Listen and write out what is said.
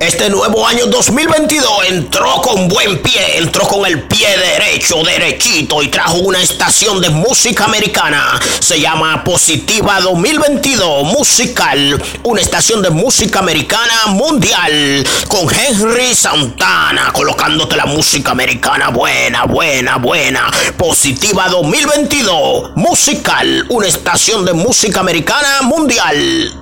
Este nuevo año 2022 entró con buen pie, entró con el pie derecho, derechito y trajo una estación de música americana. Se llama Positiva 2022 Musical, una estación de música americana mundial con Henry Santana colocándote la música americana buena, buena, buena. Positiva 2022 Musical, una estación de música americana mundial.